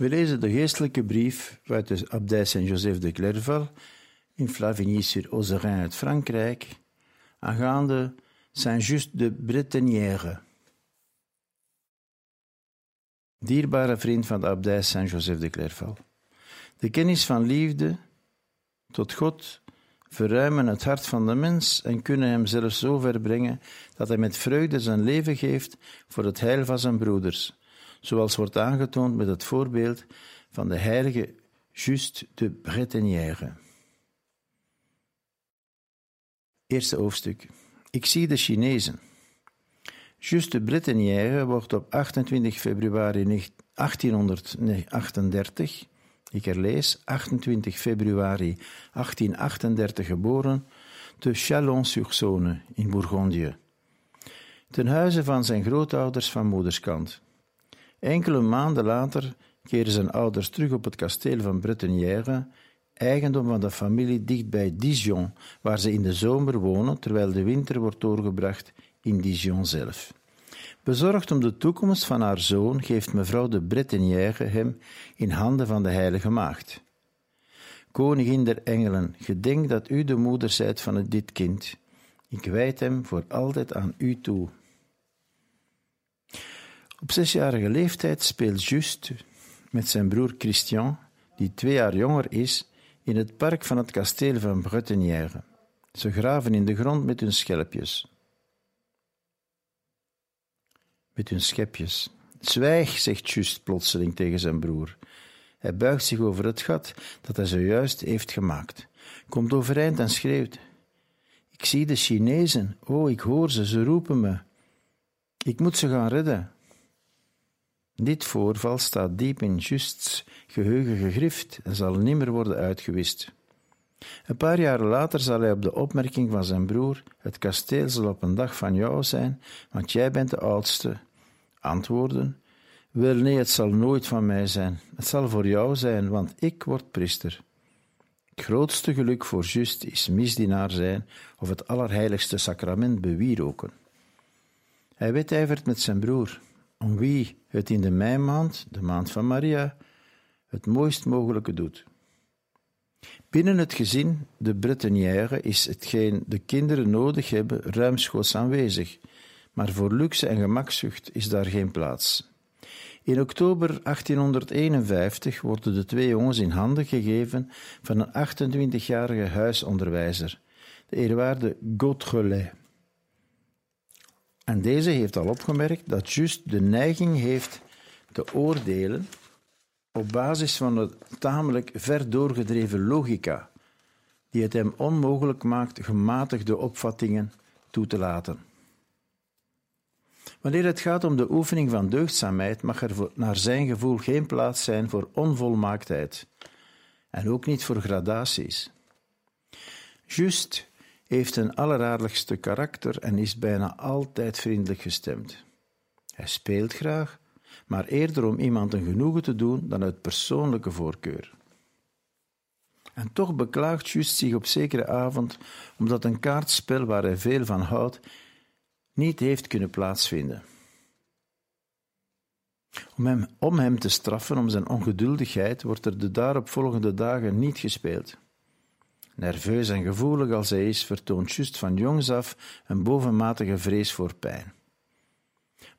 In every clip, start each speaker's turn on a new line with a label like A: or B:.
A: We lezen de geestelijke brief uit de abdij Saint-Joseph de Clairval in Flavigny-sur-Ozerin uit Frankrijk, aangaande Saint-Just de Bretonnière. Dierbare vriend van de abdij Saint-Joseph de Clairval. De kennis van liefde tot God verruimen het hart van de mens en kunnen hem zelfs zo ver brengen dat hij met vreugde zijn leven geeft voor het heil van zijn broeders zoals wordt aangetoond met het voorbeeld van de heilige Just de Bretonnière. Eerste hoofdstuk. Ik zie de Chinezen. Just de Bretonnière wordt op 28 februari 1838, ik herlees, 28 februari 1838 geboren, te Chalon-sur-Saône in Bourgondië, ten huize van zijn grootouders van moederskant. Enkele maanden later keren zijn ouders terug op het kasteel van Bretonnière, eigendom van de familie dicht bij Dijon, waar ze in de zomer wonen terwijl de winter wordt doorgebracht in Dijon zelf. Bezorgd om de toekomst van haar zoon geeft mevrouw de Bretonnière hem in handen van de Heilige Maagd. Koningin der Engelen, gedenk dat u de moeder zijt van dit kind. Ik wijd hem voor altijd aan u toe. Op zesjarige leeftijd speelt Just met zijn broer Christian, die twee jaar jonger is, in het park van het kasteel van Bretonnière. Ze graven in de grond met hun schelpjes. Met hun schepjes. Zwijg, zegt Just plotseling tegen zijn broer. Hij buigt zich over het gat dat hij zojuist heeft gemaakt, komt overeind en schreeuwt: Ik zie de Chinezen, oh, ik hoor ze, ze roepen me. Ik moet ze gaan redden. Dit voorval staat diep in Justs geheugen gegrift en zal nimmer worden uitgewist. Een paar jaren later zal hij op de opmerking van zijn broer: Het kasteel zal op een dag van jou zijn, want jij bent de oudste, antwoorden: Wel nee, het zal nooit van mij zijn. Het zal voor jou zijn, want ik word priester. Het grootste geluk voor Just is misdienaar zijn of het allerheiligste sacrament bewieroken. Hij wedijvert met zijn broer om wie het in de meimaand, de maand van Maria, het mooist mogelijke doet. Binnen het gezin, de Bretonnière, is hetgeen de kinderen nodig hebben ruimschoots aanwezig, maar voor luxe en gemakzucht is daar geen plaats. In oktober 1851 worden de twee jongens in handen gegeven van een 28-jarige huisonderwijzer, de eerwaarde Gautrelet. En deze heeft al opgemerkt dat Just de neiging heeft te oordelen op basis van een tamelijk ver doorgedreven logica, die het hem onmogelijk maakt gematigde opvattingen toe te laten. Wanneer het gaat om de oefening van deugdzaamheid, mag er naar zijn gevoel geen plaats zijn voor onvolmaaktheid en ook niet voor gradaties. Just heeft een alleraardigste karakter en is bijna altijd vriendelijk gestemd. Hij speelt graag, maar eerder om iemand een genoegen te doen dan uit persoonlijke voorkeur. En toch beklaagt Just zich op zekere avond omdat een kaartspel waar hij veel van houdt niet heeft kunnen plaatsvinden. Om hem, om hem te straffen om zijn ongeduldigheid wordt er de daaropvolgende dagen niet gespeeld. Nerveus en gevoelig als hij is, vertoont Just van jongs af een bovenmatige vrees voor pijn.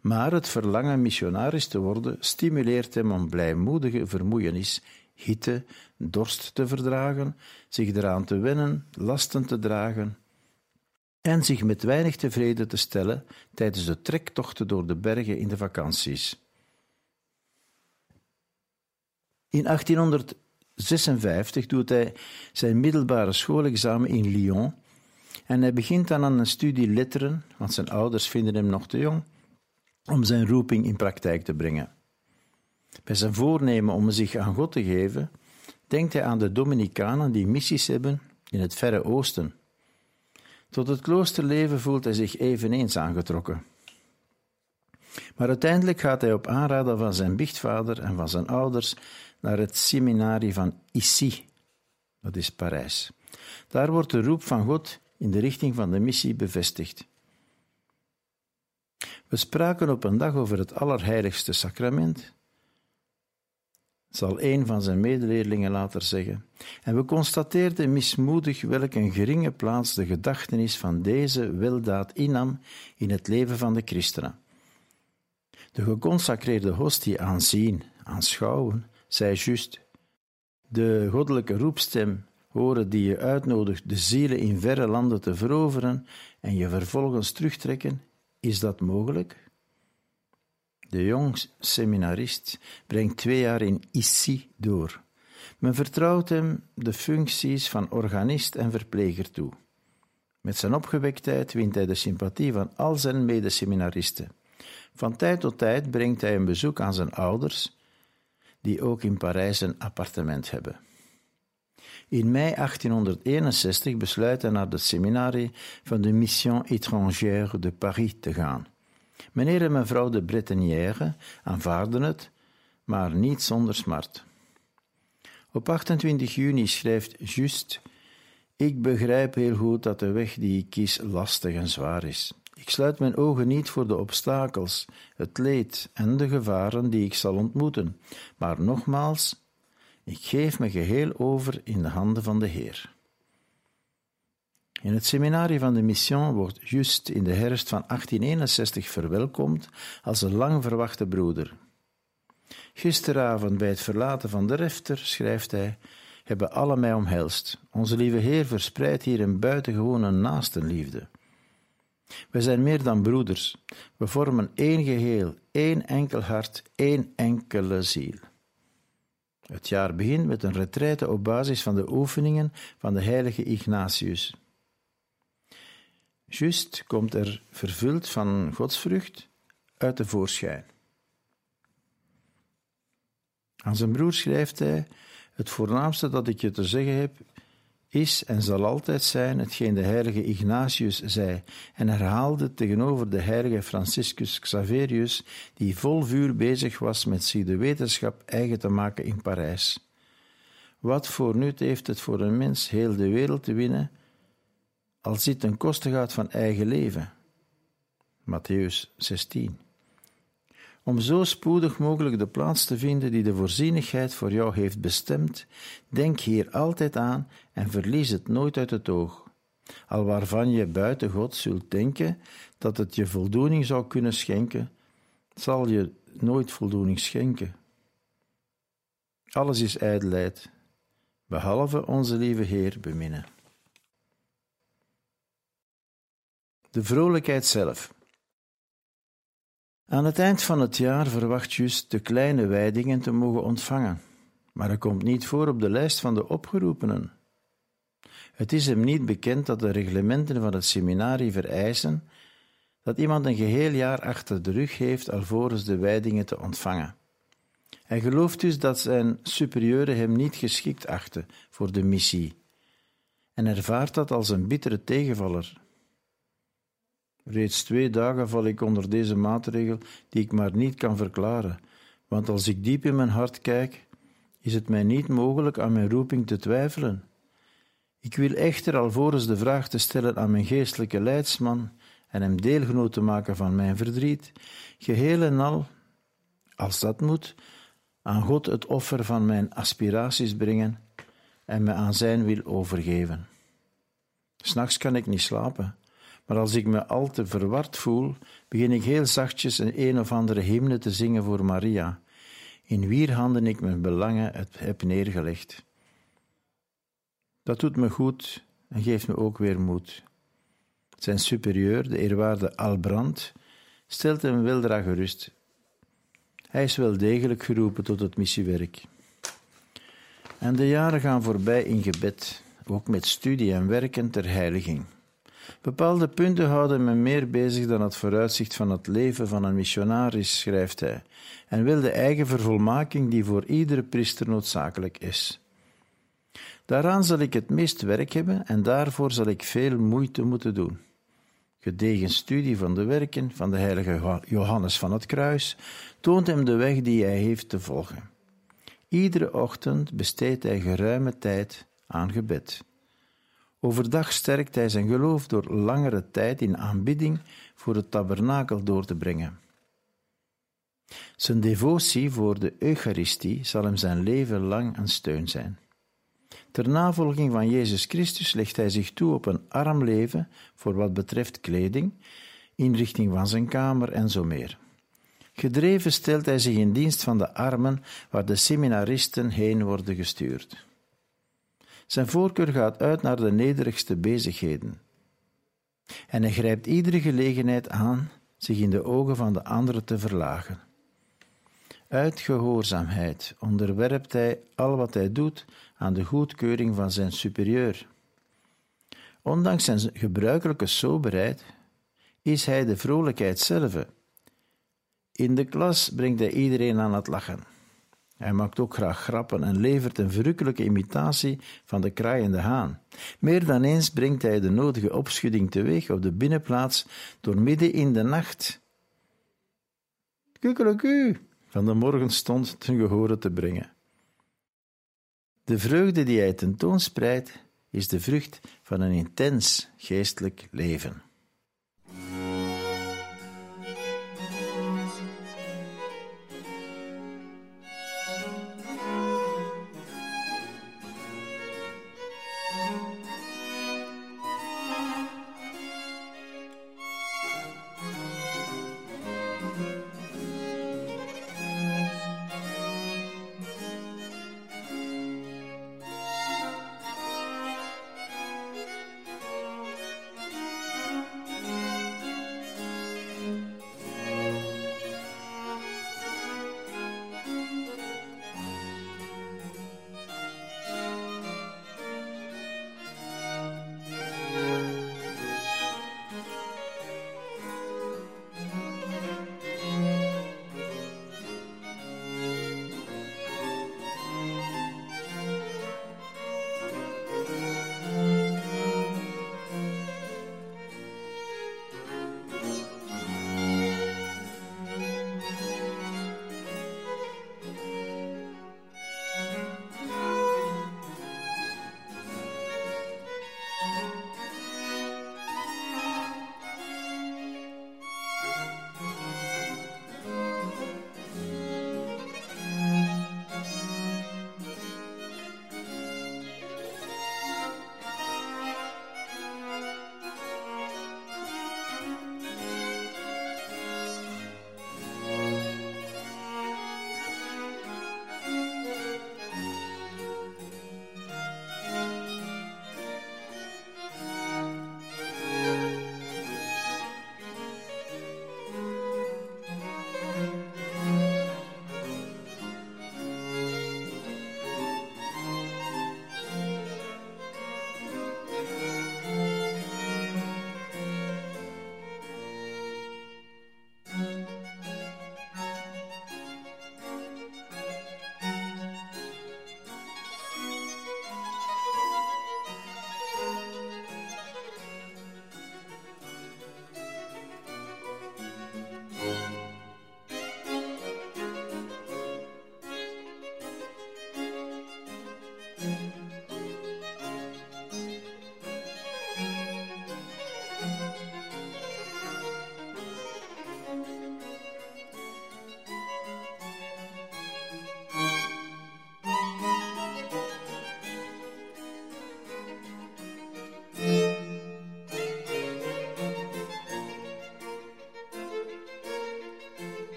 A: Maar het verlangen missionaris te worden stimuleert hem om blijmoedige vermoeienis, hitte, dorst te verdragen, zich eraan te wennen, lasten te dragen en zich met weinig tevreden te stellen tijdens de trektochten door de bergen in de vakanties. In 1800 56 doet hij zijn middelbare schoolexamen in Lyon En hij begint dan aan een studie letteren, want zijn ouders vinden hem nog te jong, om zijn roeping in praktijk te brengen. Bij zijn voornemen om zich aan God te geven, denkt hij aan de Dominicanen die missies hebben in het Verre Oosten. Tot het kloosterleven voelt hij zich eveneens aangetrokken. Maar uiteindelijk gaat hij op aanraden van zijn biechtvader en van zijn ouders naar het seminarie van Issy, dat is Parijs. Daar wordt de roep van God in de richting van de missie bevestigd. We spraken op een dag over het Allerheiligste Sacrament, zal een van zijn medeleerlingen later zeggen, en we constateerden mismoedig welk een geringe plaats de gedachtenis van deze weldaad innam in het leven van de christenen. De geconsacreerde hostie aanzien, aanschouwen, zij juist. De goddelijke roepstem horen die je uitnodigt de zielen in verre landen te veroveren en je vervolgens terugtrekken, is dat mogelijk? De jong seminarist brengt twee jaar in Issy door. Men vertrouwt hem de functies van organist en verpleger toe. Met zijn opgewektheid wint hij de sympathie van al zijn medeseminaristen. Van tijd tot tijd brengt hij een bezoek aan zijn ouders, die ook in Parijs een appartement hebben. In mei 1861 besluit hij naar het seminarie van de Mission étrangère de Paris te gaan. Meneer en mevrouw de Bretonnière aanvaarden het, maar niet zonder smart. Op 28 juni schrijft Just: Ik begrijp heel goed dat de weg die ik kies lastig en zwaar is. Ik sluit mijn ogen niet voor de obstakels, het leed en de gevaren die ik zal ontmoeten, maar nogmaals, ik geef me geheel over in de handen van de Heer. In het seminarie van de Mission wordt Just in de herfst van 1861 verwelkomd als een lang verwachte broeder. Gisteravond bij het verlaten van de refter, schrijft hij, hebben alle mij omhelst. Onze lieve Heer verspreidt hier een buitengewone naastenliefde. We zijn meer dan broeders. We vormen één geheel, één enkel hart, één enkele ziel. Het jaar begint met een retraite op basis van de oefeningen van de heilige Ignatius. Just komt er vervuld van godsvrucht uit de voorschijn. Aan zijn broer schrijft hij: Het voornaamste dat ik je te zeggen heb, is en zal altijd zijn hetgeen de heilige Ignatius zei en herhaalde tegenover de heilige Franciscus Xaverius, die vol vuur bezig was met zich de wetenschap eigen te maken in Parijs. Wat voor nut heeft het voor een mens heel de wereld te winnen, als dit ten koste gaat van eigen leven? Matthäus 16 om zo spoedig mogelijk de plaats te vinden die de voorzienigheid voor jou heeft bestemd, denk hier altijd aan en verlies het nooit uit het oog. Al waarvan je buiten God zult denken dat het je voldoening zou kunnen schenken, zal je nooit voldoening schenken. Alles is ijdelheid, behalve onze lieve Heer beminnen. De vrolijkheid zelf. Aan het eind van het jaar verwacht Just de kleine wijdingen te mogen ontvangen, maar hij komt niet voor op de lijst van de opgeroepenen. Het is hem niet bekend dat de reglementen van het seminarie vereisen dat iemand een geheel jaar achter de rug heeft alvorens de wijdingen te ontvangen. Hij gelooft dus dat zijn superieuren hem niet geschikt achten voor de missie en ervaart dat als een bittere tegenvaller. Reeds twee dagen val ik onder deze maatregel die ik maar niet kan verklaren, want als ik diep in mijn hart kijk, is het mij niet mogelijk aan mijn roeping te twijfelen. Ik wil echter alvorens de vraag te stellen aan mijn geestelijke leidsman en hem deelgenoot te maken van mijn verdriet, geheel en al, als dat moet, aan God het offer van mijn aspiraties brengen en me aan zijn wil overgeven. S'nachts kan ik niet slapen. Maar als ik me al te verward voel, begin ik heel zachtjes een een of andere hymne te zingen voor Maria, in wier handen ik mijn belangen heb neergelegd. Dat doet me goed en geeft me ook weer moed. Zijn superieur, de eerwaarde Albrand, stelt hem weldra gerust. Hij is wel degelijk geroepen tot het missiewerk. En de jaren gaan voorbij in gebed, ook met studie en werken ter heiliging. Bepaalde punten houden me meer bezig dan het vooruitzicht van het leven van een missionaris, schrijft hij, en wil de eigen vervolmaking die voor iedere priester noodzakelijk is. Daaraan zal ik het meest werk hebben en daarvoor zal ik veel moeite moeten doen. Gedegen studie van de werken van de heilige Johannes van het Kruis toont hem de weg die hij heeft te volgen. Iedere ochtend besteedt hij geruime tijd aan gebed. Overdag sterkt hij zijn geloof door langere tijd in aanbidding voor het tabernakel door te brengen. Zijn devotie voor de Eucharistie zal hem zijn leven lang een steun zijn. Ter navolging van Jezus Christus legt hij zich toe op een arm leven voor wat betreft kleding, inrichting van zijn kamer en zo meer. Gedreven stelt hij zich in dienst van de armen waar de seminaristen heen worden gestuurd. Zijn voorkeur gaat uit naar de nederigste bezigheden. En hij grijpt iedere gelegenheid aan zich in de ogen van de anderen te verlagen. Uit gehoorzaamheid onderwerpt hij al wat hij doet aan de goedkeuring van zijn superieur. Ondanks zijn gebruikelijke soberheid is hij de vrolijkheid zelf. In de klas brengt hij iedereen aan het lachen. Hij maakt ook graag grappen en levert een verrukkelijke imitatie van de kraaiende haan. Meer dan eens brengt hij de nodige opschudding teweeg op de binnenplaats door midden in de nacht kukeleku van de morgenstond ten gehore te brengen. De vreugde die hij tentoonspreidt is de vrucht van een intens geestelijk leven.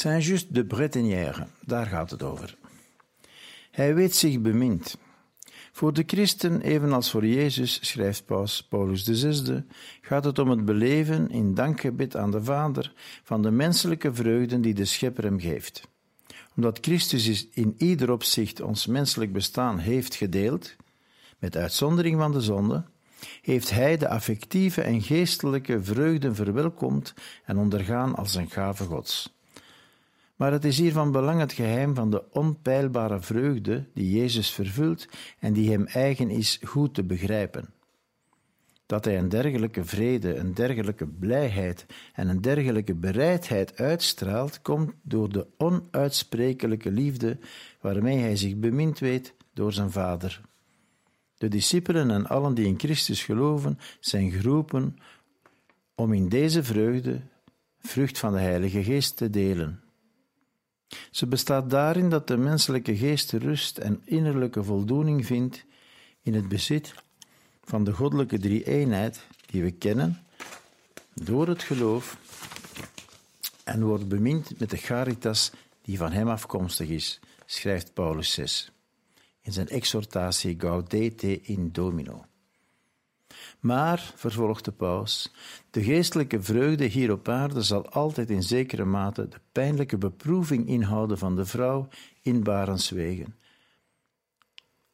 A: Saint-Just de Bretonnière, daar gaat het over. Hij weet zich bemind. Voor de christen, evenals voor Jezus, schrijft Paus Paulus VI, gaat het om het beleven in dankgebed aan de Vader van de menselijke vreugden die de Schepper hem geeft. Omdat Christus in ieder opzicht ons menselijk bestaan heeft gedeeld, met uitzondering van de zonde, heeft hij de affectieve en geestelijke vreugden verwelkomd en ondergaan als een gave Gods. Maar het is hier van belang het geheim van de onpeilbare vreugde die Jezus vervult en die hem eigen is goed te begrijpen. Dat hij een dergelijke vrede, een dergelijke blijheid en een dergelijke bereidheid uitstraalt, komt door de onuitsprekelijke liefde waarmee hij zich bemind weet door zijn Vader. De discipelen en allen die in Christus geloven zijn geroepen om in deze vreugde vrucht van de Heilige Geest te delen. Ze bestaat daarin dat de menselijke geest rust en innerlijke voldoening vindt in het bezit van de goddelijke drie-eenheid die we kennen door het geloof en wordt bemind met de charitas die van hem afkomstig is, schrijft Paulus 6 in zijn exhortatie Gaudete in Domino. Maar, vervolgt de paus, de geestelijke vreugde hier op aarde zal altijd in zekere mate de pijnlijke beproeving inhouden van de vrouw in Barenswegen.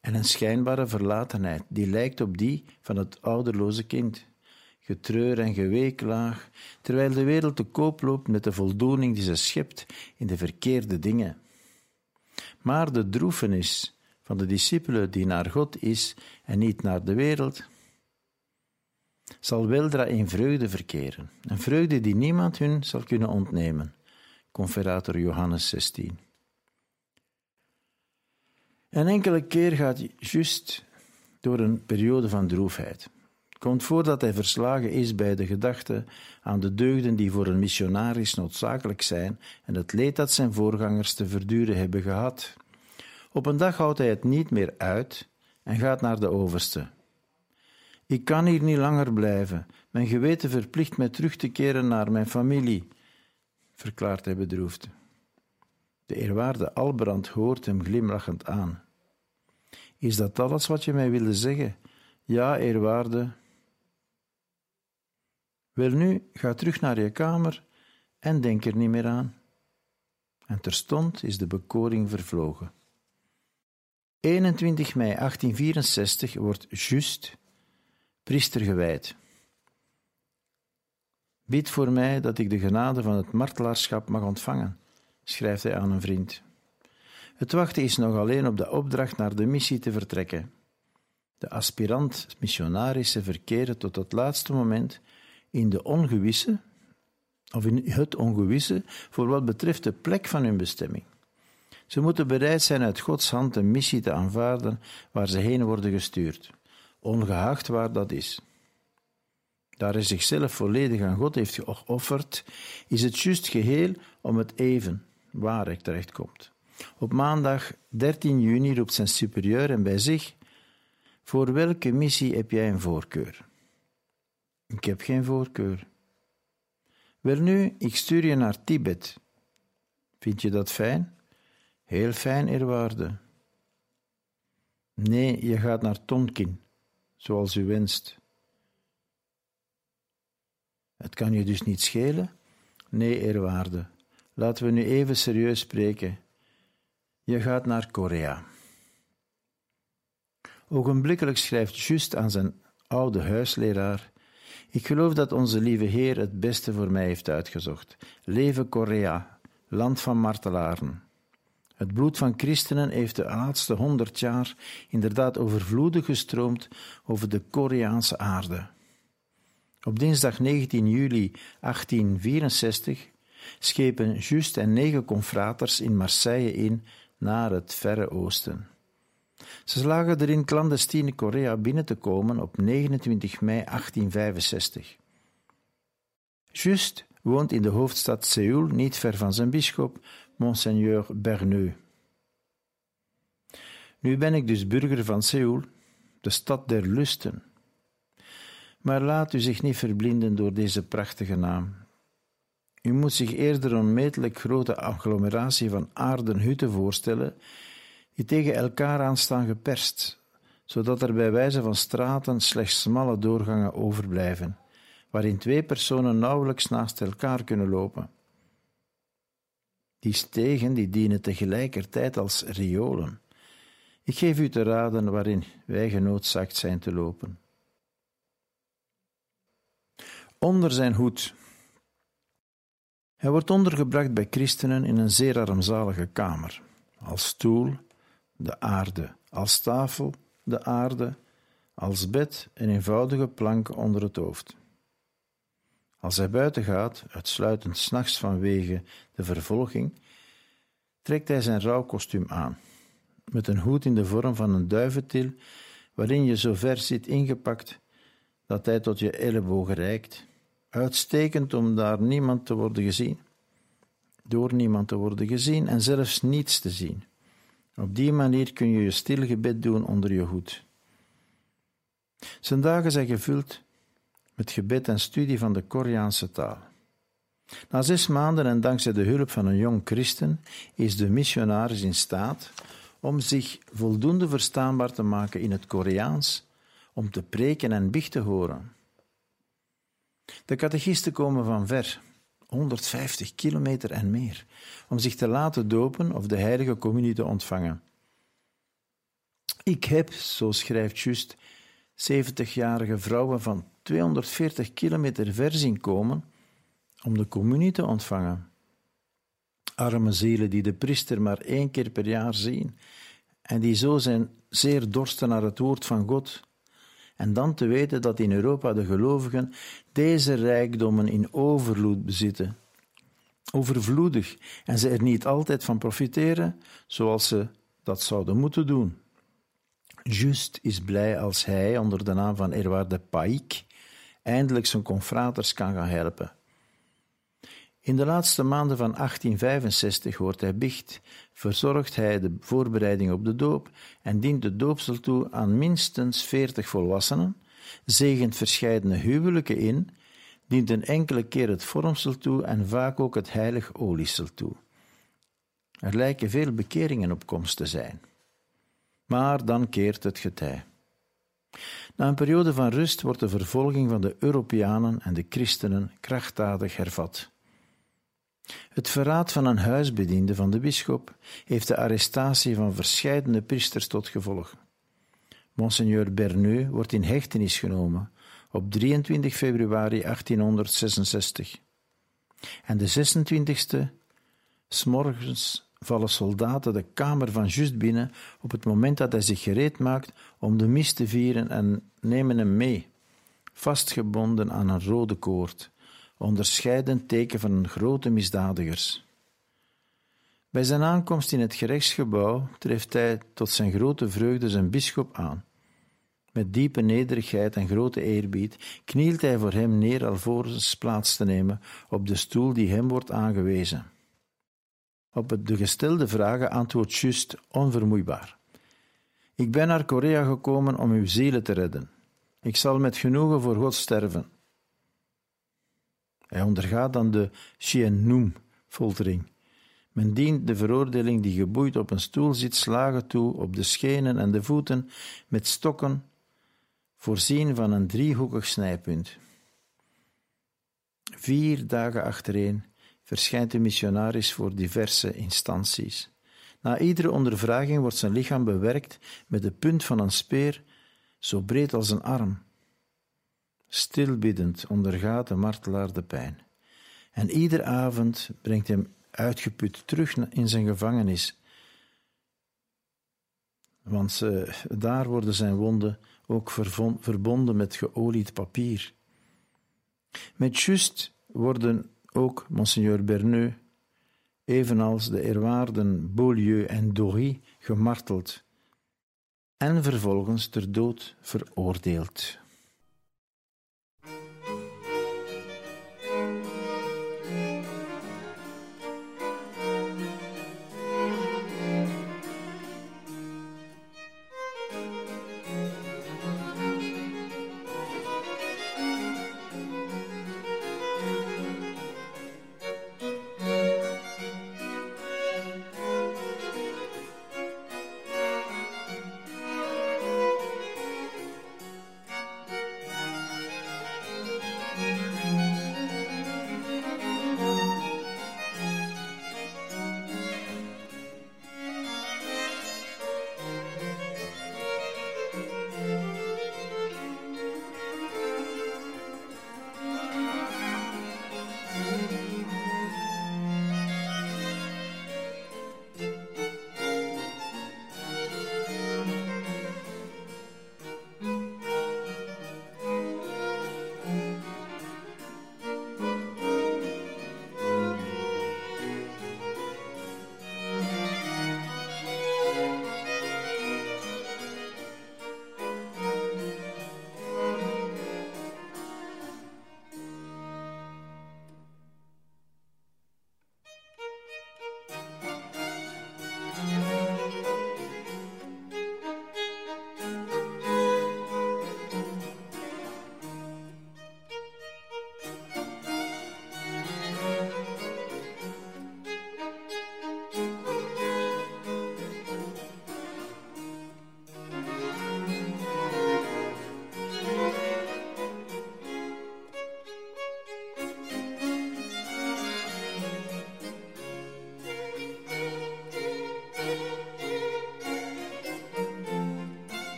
A: En een schijnbare verlatenheid die lijkt op die van het ouderloze kind, getreur en geweeklaag, terwijl de wereld te koop loopt met de voldoening die ze schept in de verkeerde dingen. Maar de droefenis van de discipelen die naar God is en niet naar de wereld, zal weldra in vreugde verkeren, een vreugde die niemand hun zal kunnen ontnemen. Conferator Johannes 16. Een enkele keer gaat juist door een periode van droefheid. Komt voor dat hij verslagen is bij de gedachte aan de deugden die voor een missionaris noodzakelijk zijn en het leed dat zijn voorgangers te verduren hebben gehad. Op een dag houdt hij het niet meer uit en gaat naar de overste. Ik kan hier niet langer blijven. Mijn geweten verplicht mij terug te keren naar mijn familie, verklaart hij bedroefd. De eerwaarde Albrand hoort hem glimlachend aan. Is dat alles wat je mij wilde zeggen? Ja, eerwaarde. Welnu, ga terug naar je kamer en denk er niet meer aan. En terstond is de bekoring vervlogen. 21 mei 1864 wordt Just priester gewijd. Bid voor mij dat ik de genade van het martelaarschap mag ontvangen, schrijft hij aan een vriend. Het wachten is nog alleen op de opdracht naar de missie te vertrekken. De aspirant-missionarissen verkeren tot het laatste moment in de ongewisse, of in het ongewisse, voor wat betreft de plek van hun bestemming. Ze moeten bereid zijn uit Gods hand een missie te aanvaarden waar ze heen worden gestuurd, ongeacht waar dat is. Daar hij zichzelf volledig aan God heeft geofferd, is het juist geheel om het even waar hij terechtkomt. Op maandag 13 juni roept zijn superieur en bij zich: Voor welke missie heb jij een voorkeur? Ik heb geen voorkeur. Welnu, ik stuur je naar Tibet. Vind je dat fijn? Heel fijn, eerwaarde. Nee, je gaat naar Tonkin, zoals u wenst. Het kan je dus niet schelen? Nee, eerwaarde. Laten we nu even serieus spreken. Je gaat naar Korea. Ogenblikkelijk schrijft Just aan zijn oude huisleraar: Ik geloof dat onze lieve Heer het beste voor mij heeft uitgezocht. Leven Korea, land van martelaren. Het bloed van christenen heeft de laatste honderd jaar inderdaad overvloedig gestroomd over de Koreaanse aarde. Op dinsdag 19 juli 1864 schepen Just en negen confraters in Marseille in naar het Verre Oosten. Ze slagen erin clandestine Korea binnen te komen op 29 mei 1865. Just woont in de hoofdstad Seoul, niet ver van zijn bisschop, Monseigneur Berneux. Nu ben ik dus burger van Seoul, de stad der lusten. Maar laat u zich niet verblinden door deze prachtige naam. U moet zich eerder een onmetelijk grote agglomeratie van aardenhutten voorstellen, die tegen elkaar aan staan geperst, zodat er bij wijze van straten slechts smalle doorgangen overblijven, waarin twee personen nauwelijks naast elkaar kunnen lopen. Die stegen die dienen tegelijkertijd als riolen. Ik geef u te raden waarin wij genoodzaakt zijn te lopen. Onder zijn hoed. Hij wordt ondergebracht bij christenen in een zeer armzalige kamer. Als stoel, de aarde. Als tafel, de aarde. Als bed, een eenvoudige plank onder het hoofd. Als hij buiten gaat, uitsluitend s'nachts vanwege de vervolging, trekt hij zijn rouwkostuum aan, met een hoed in de vorm van een duiventil, waarin je zo ver zit ingepakt dat hij tot je ellebogen reikt, uitstekend om daar niemand te worden gezien, door niemand te worden gezien en zelfs niets te zien. Op die manier kun je je stil gebed doen onder je hoed. Zijn dagen zijn gevuld met gebed en studie van de Koreaanse taal. Na zes maanden en dankzij de hulp van een jong christen is de missionaris in staat om zich voldoende verstaanbaar te maken in het Koreaans, om te preken en biecht te horen. De catechisten komen van ver, 150 kilometer en meer, om zich te laten dopen of de heilige communie te ontvangen. Ik heb, zo schrijft Just, 70-jarige vrouwen van 240 kilometer ver zien komen om de communie te ontvangen. Arme zielen die de priester maar één keer per jaar zien en die zo zijn zeer dorsten naar het woord van God. En dan te weten dat in Europa de gelovigen deze rijkdommen in overvloed bezitten. Overvloedig en ze er niet altijd van profiteren zoals ze dat zouden moeten doen. Just is blij als hij onder de naam van Erwaarde Paik eindelijk zijn confraters kan gaan helpen. In de laatste maanden van 1865 wordt hij bicht, verzorgt hij de voorbereiding op de doop en dient de doopsel toe aan minstens veertig volwassenen, zegent verscheidene huwelijken in, dient een enkele keer het vormsel toe en vaak ook het heilig oliesel toe. Er lijken veel bekeringen op komst te zijn. Maar dan keert het getij. Na een periode van rust wordt de vervolging van de Europeanen en de christenen krachtdadig hervat. Het verraad van een huisbediende van de bisschop heeft de arrestatie van verscheidene priesters tot gevolg. Monseigneur Berneu wordt in hechtenis genomen op 23 februari 1866. En de 26e, s'morgens vallen soldaten de kamer van Just binnen op het moment dat hij zich gereed maakt om de mis te vieren en nemen hem mee, vastgebonden aan een rode koord, onderscheidend teken van grote misdadigers. Bij zijn aankomst in het gerechtsgebouw treft hij tot zijn grote vreugde zijn bisschop aan. Met diepe nederigheid en grote eerbied knielt hij voor hem neer alvorens plaats te nemen op de stoel die hem wordt aangewezen. Op de gestelde vragen antwoordt Just onvermoeibaar. Ik ben naar Korea gekomen om uw zielen te redden. Ik zal met genoegen voor God sterven. Hij ondergaat dan de Num-foltering. Men dient de veroordeling die geboeid op een stoel zit slagen toe op de schenen en de voeten met stokken, voorzien van een driehoekig snijpunt. Vier dagen achtereen verschijnt de missionaris voor diverse instanties. Na iedere ondervraging wordt zijn lichaam bewerkt met de punt van een speer zo breed als een arm. Stilbiddend ondergaat de martelaar de pijn. En iedere avond brengt hem uitgeput terug in zijn gevangenis. Want daar worden zijn wonden ook verbonden met geolied papier. Met Just worden ook Monseigneur Berneux, evenals de eerwaarden Beaulieu en Dory, gemarteld en vervolgens ter dood veroordeeld.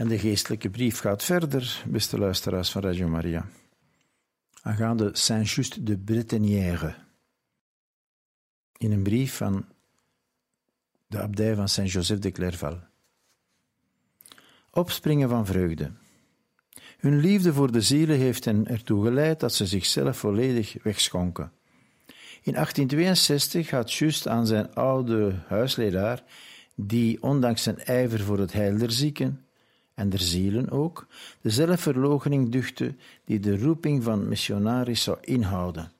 A: En de geestelijke brief gaat verder, beste luisteraars van Radio Maria, aangaande Saint-Just de Bretonnière. In een brief van de abdij van Saint-Joseph de Clairval. Opspringen van vreugde. Hun liefde voor de zielen heeft hen ertoe geleid dat ze zichzelf volledig wegschonken. In 1862 gaat Just aan zijn oude huisledaar, die ondanks zijn ijver voor het heil der zieken en der zielen ook, de zelfverloochening duchtte die de roeping van missionaris zou inhouden.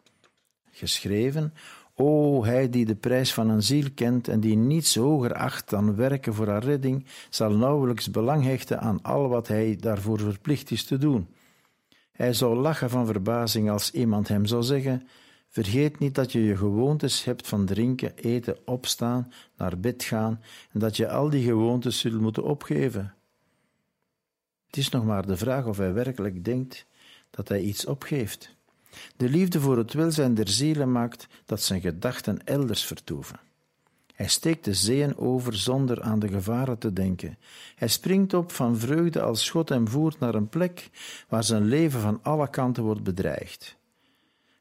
A: Geschreven O, hij die de prijs van een ziel kent en die niets hoger acht dan werken voor haar redding, zal nauwelijks belang hechten aan al wat hij daarvoor verplicht is te doen. Hij zou lachen van verbazing als iemand hem zou zeggen: Vergeet niet dat je je gewoontes hebt van drinken, eten, opstaan, naar bed gaan en dat je al die gewoontes zult moeten opgeven. Het is nog maar de vraag of hij werkelijk denkt dat hij iets opgeeft. De liefde voor het welzijn der zielen maakt dat zijn gedachten elders vertoeven. Hij steekt de zeeën over zonder aan de gevaren te denken. Hij springt op van vreugde als God hem voert naar een plek waar zijn leven van alle kanten wordt bedreigd.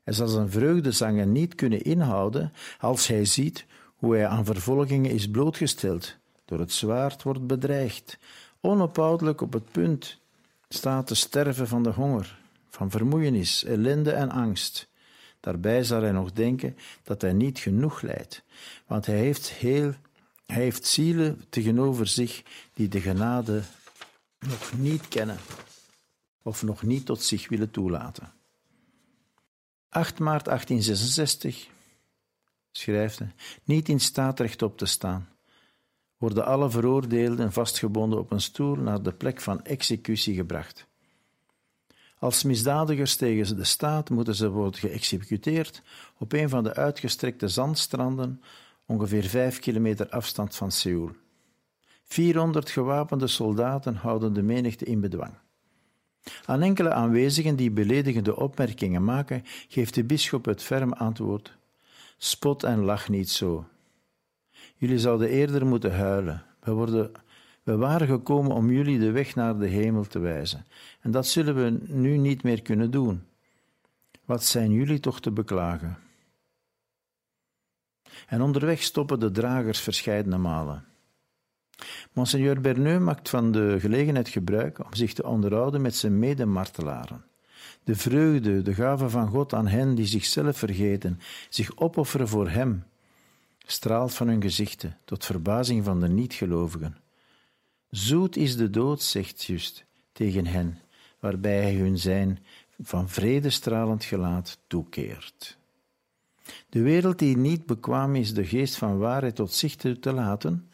A: Hij zal zijn vreugdezangen niet kunnen inhouden als hij ziet hoe hij aan vervolgingen is blootgesteld, door het zwaard wordt bedreigd, onophoudelijk op het punt staat te sterven van de honger van vermoeienis, ellende en angst. Daarbij zal hij nog denken dat hij niet genoeg lijdt, want hij heeft, heel, hij heeft zielen tegenover zich die de genade nog niet kennen of nog niet tot zich willen toelaten. 8 maart 1866 schrijft hij, niet in staat rechtop te staan, worden alle veroordeelden vastgebonden op een stoel naar de plek van executie gebracht. Als misdadigers tegen de staat moeten ze worden geëxecuteerd op een van de uitgestrekte zandstranden, ongeveer vijf kilometer afstand van Seoul. 400 gewapende soldaten houden de menigte in bedwang. Aan enkele aanwezigen die beledigende opmerkingen maken, geeft de bisschop het ferm antwoord: Spot en lach niet zo. Jullie zouden eerder moeten huilen. We worden we waren gekomen om jullie de weg naar de hemel te wijzen. En dat zullen we nu niet meer kunnen doen. Wat zijn jullie toch te beklagen? En onderweg stoppen de dragers verscheidene malen. Monseigneur Berneu maakt van de gelegenheid gebruik om zich te onderhouden met zijn medemartelaren. De vreugde, de gave van God aan hen die zichzelf vergeten, zich opofferen voor Hem, straalt van hun gezichten, tot verbazing van de niet-gelovigen. Zoet is de dood, zegt Just tegen hen, waarbij hij hun zijn van vredestralend gelaat toekeert. De wereld die niet bekwaam is de geest van waarheid tot zich te laten,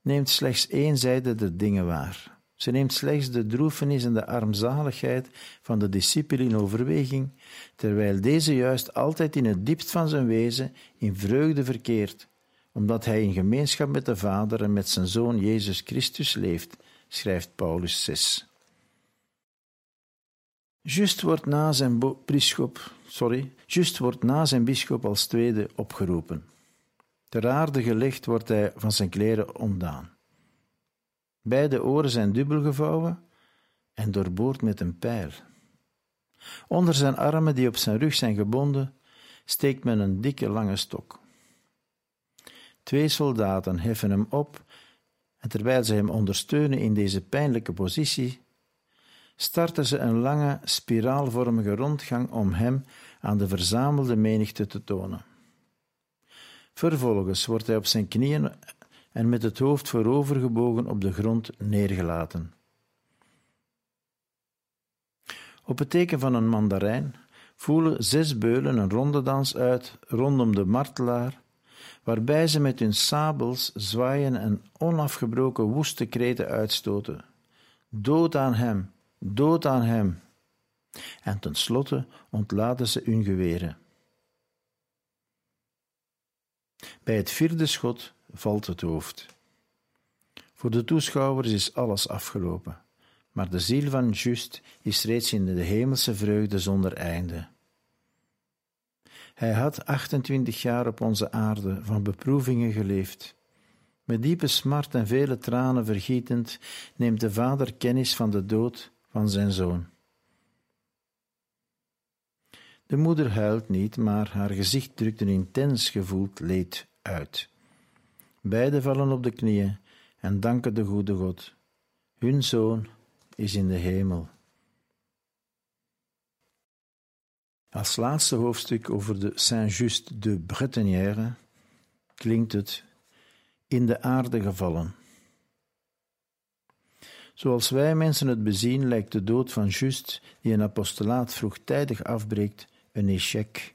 A: neemt slechts één zijde der dingen waar. Ze neemt slechts de droefenis en de armzaligheid van de discipel in overweging, terwijl deze juist altijd in het diepst van zijn wezen in vreugde verkeert, omdat hij in gemeenschap met de Vader en met zijn Zoon Jezus Christus leeft, schrijft Paulus 6. Just wordt na zijn bischop, sorry, just wordt na zijn bischop als tweede opgeroepen. Ter aarde gelegd wordt hij van zijn kleren ontdaan. Beide oren zijn dubbel gevouwen en doorboord met een pijl. Onder zijn armen, die op zijn rug zijn gebonden, steekt men een dikke lange stok. Twee soldaten heffen hem op en terwijl ze hem ondersteunen in deze pijnlijke positie, starten ze een lange spiraalvormige rondgang om hem aan de verzamelde menigte te tonen. Vervolgens wordt hij op zijn knieën en met het hoofd voorovergebogen op de grond neergelaten. Op het teken van een mandarijn voelen zes beulen een rondedans uit rondom de martelaar waarbij ze met hun sabels zwaaien en onafgebroken woeste kreten uitstoten. Dood aan hem, dood aan hem. En tenslotte ontladen ze hun geweren. Bij het vierde schot valt het hoofd. Voor de toeschouwers is alles afgelopen, maar de ziel van Just is reeds in de hemelse vreugde zonder einde. Hij had 28 jaar op onze aarde van beproevingen geleefd. Met diepe smart en vele tranen vergietend neemt de vader kennis van de dood van zijn zoon. De moeder huilt niet, maar haar gezicht drukt een intens gevoeld leed uit. Beiden vallen op de knieën en danken de goede God. Hun zoon is in de hemel. Als laatste hoofdstuk over de Saint-Just de Bretonnière klinkt het in de aarde gevallen. Zoals wij mensen het bezien, lijkt de dood van Just, die een apostolaat vroegtijdig afbreekt, een échec.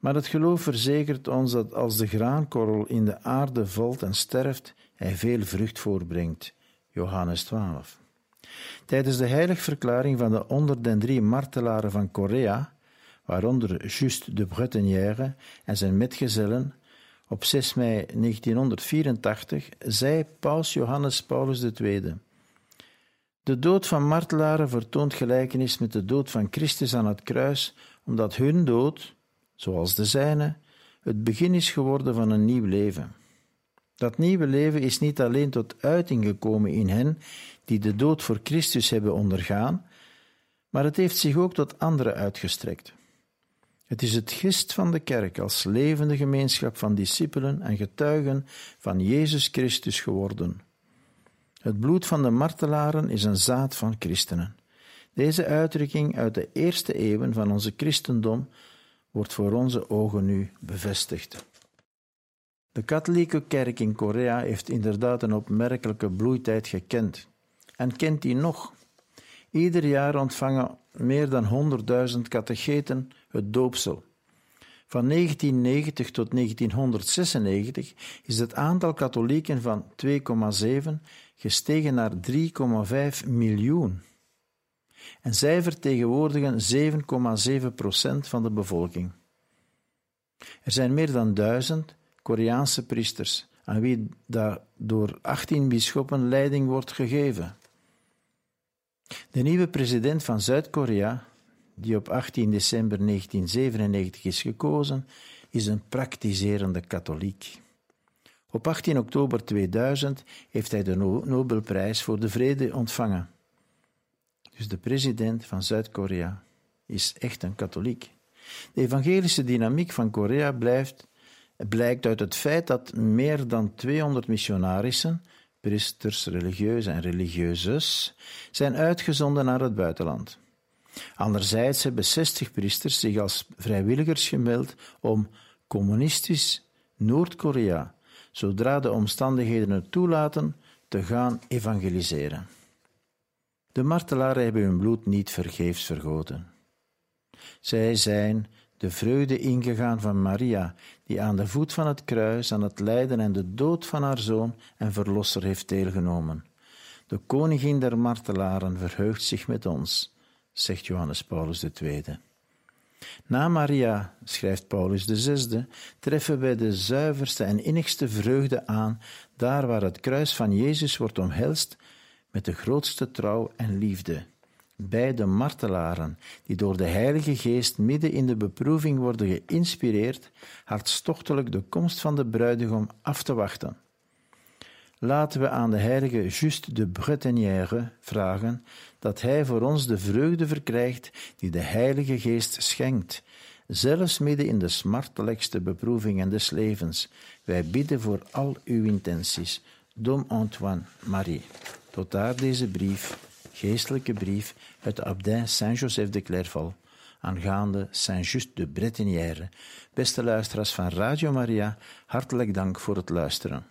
A: Maar het geloof verzekert ons dat als de graankorrel in de aarde valt en sterft, hij veel vrucht voorbrengt. Johannes 12. Tijdens de heiligverklaring van de onder den drie martelaren van Korea, waaronder Just de Bretonnière en zijn metgezellen, op 6 mei 1984 zei Paus Johannes Paulus II: De dood van martelaren vertoont gelijkenis met de dood van Christus aan het kruis, omdat hun dood, zoals de zijne, het begin is geworden van een nieuw leven. Dat nieuwe leven is niet alleen tot uiting gekomen in hen die de dood voor Christus hebben ondergaan, maar het heeft zich ook tot anderen uitgestrekt. Het is het gist van de kerk als levende gemeenschap van discipelen en getuigen van Jezus Christus geworden. Het bloed van de martelaren is een zaad van christenen. Deze uitdrukking uit de eerste eeuwen van onze christendom wordt voor onze ogen nu bevestigd. De katholieke kerk in Korea heeft inderdaad een opmerkelijke bloeitijd gekend en kent die nog. Ieder jaar ontvangen meer dan 100.000 catecheten het doopsel. Van 1990 tot 1996 is het aantal katholieken van 2,7 gestegen naar 3,5 miljoen. En zij vertegenwoordigen 7,7 procent van de bevolking. Er zijn meer dan duizend Koreaanse priesters aan wie door 18 bisschoppen leiding wordt gegeven. De nieuwe president van Zuid-Korea, die op 18 december 1997 is gekozen, is een praktiserende katholiek. Op 18 oktober 2000 heeft hij de Nobelprijs voor de Vrede ontvangen. Dus de president van Zuid-Korea is echt een katholiek. De evangelische dynamiek van Korea blijft, blijkt uit het feit dat meer dan 200 missionarissen, priesters, religieuze en religieuses, zijn uitgezonden naar het buitenland. Anderzijds hebben 60 priesters zich als vrijwilligers gemeld om communistisch Noord-Korea, zodra de omstandigheden het toelaten, te gaan evangeliseren. De martelaren hebben hun bloed niet vergeefs vergoten. Zij zijn de vreugde ingegaan van Maria, die aan de voet van het kruis aan het lijden en de dood van haar zoon en verlosser heeft deelgenomen. De koningin der martelaren verheugt zich met ons, zegt Johannes Paulus II. Na Maria, schrijft Paulus VI, treffen wij de zuiverste en innigste vreugde aan, daar waar het kruis van Jezus wordt omhelst met de grootste trouw en liefde. Bij de martelaren, die door de Heilige Geest midden in de beproeving worden geïnspireerd, hartstochtelijk de komst van de bruidegom af te wachten. Laten we aan de heilige Just de Bretonnière vragen dat hij voor ons de vreugde verkrijgt die de Heilige Geest schenkt, zelfs midden in de smartelijkste beproevingen des levens. Wij bidden voor al uw intenties. Dom Antoine Marie. Tot daar deze brief, geestelijke brief uit de abdij Saint-Joseph de Clairval, aangaande Saint-Just de Bretonnière. Beste luisteraars van Radio Maria, hartelijk dank voor het luisteren.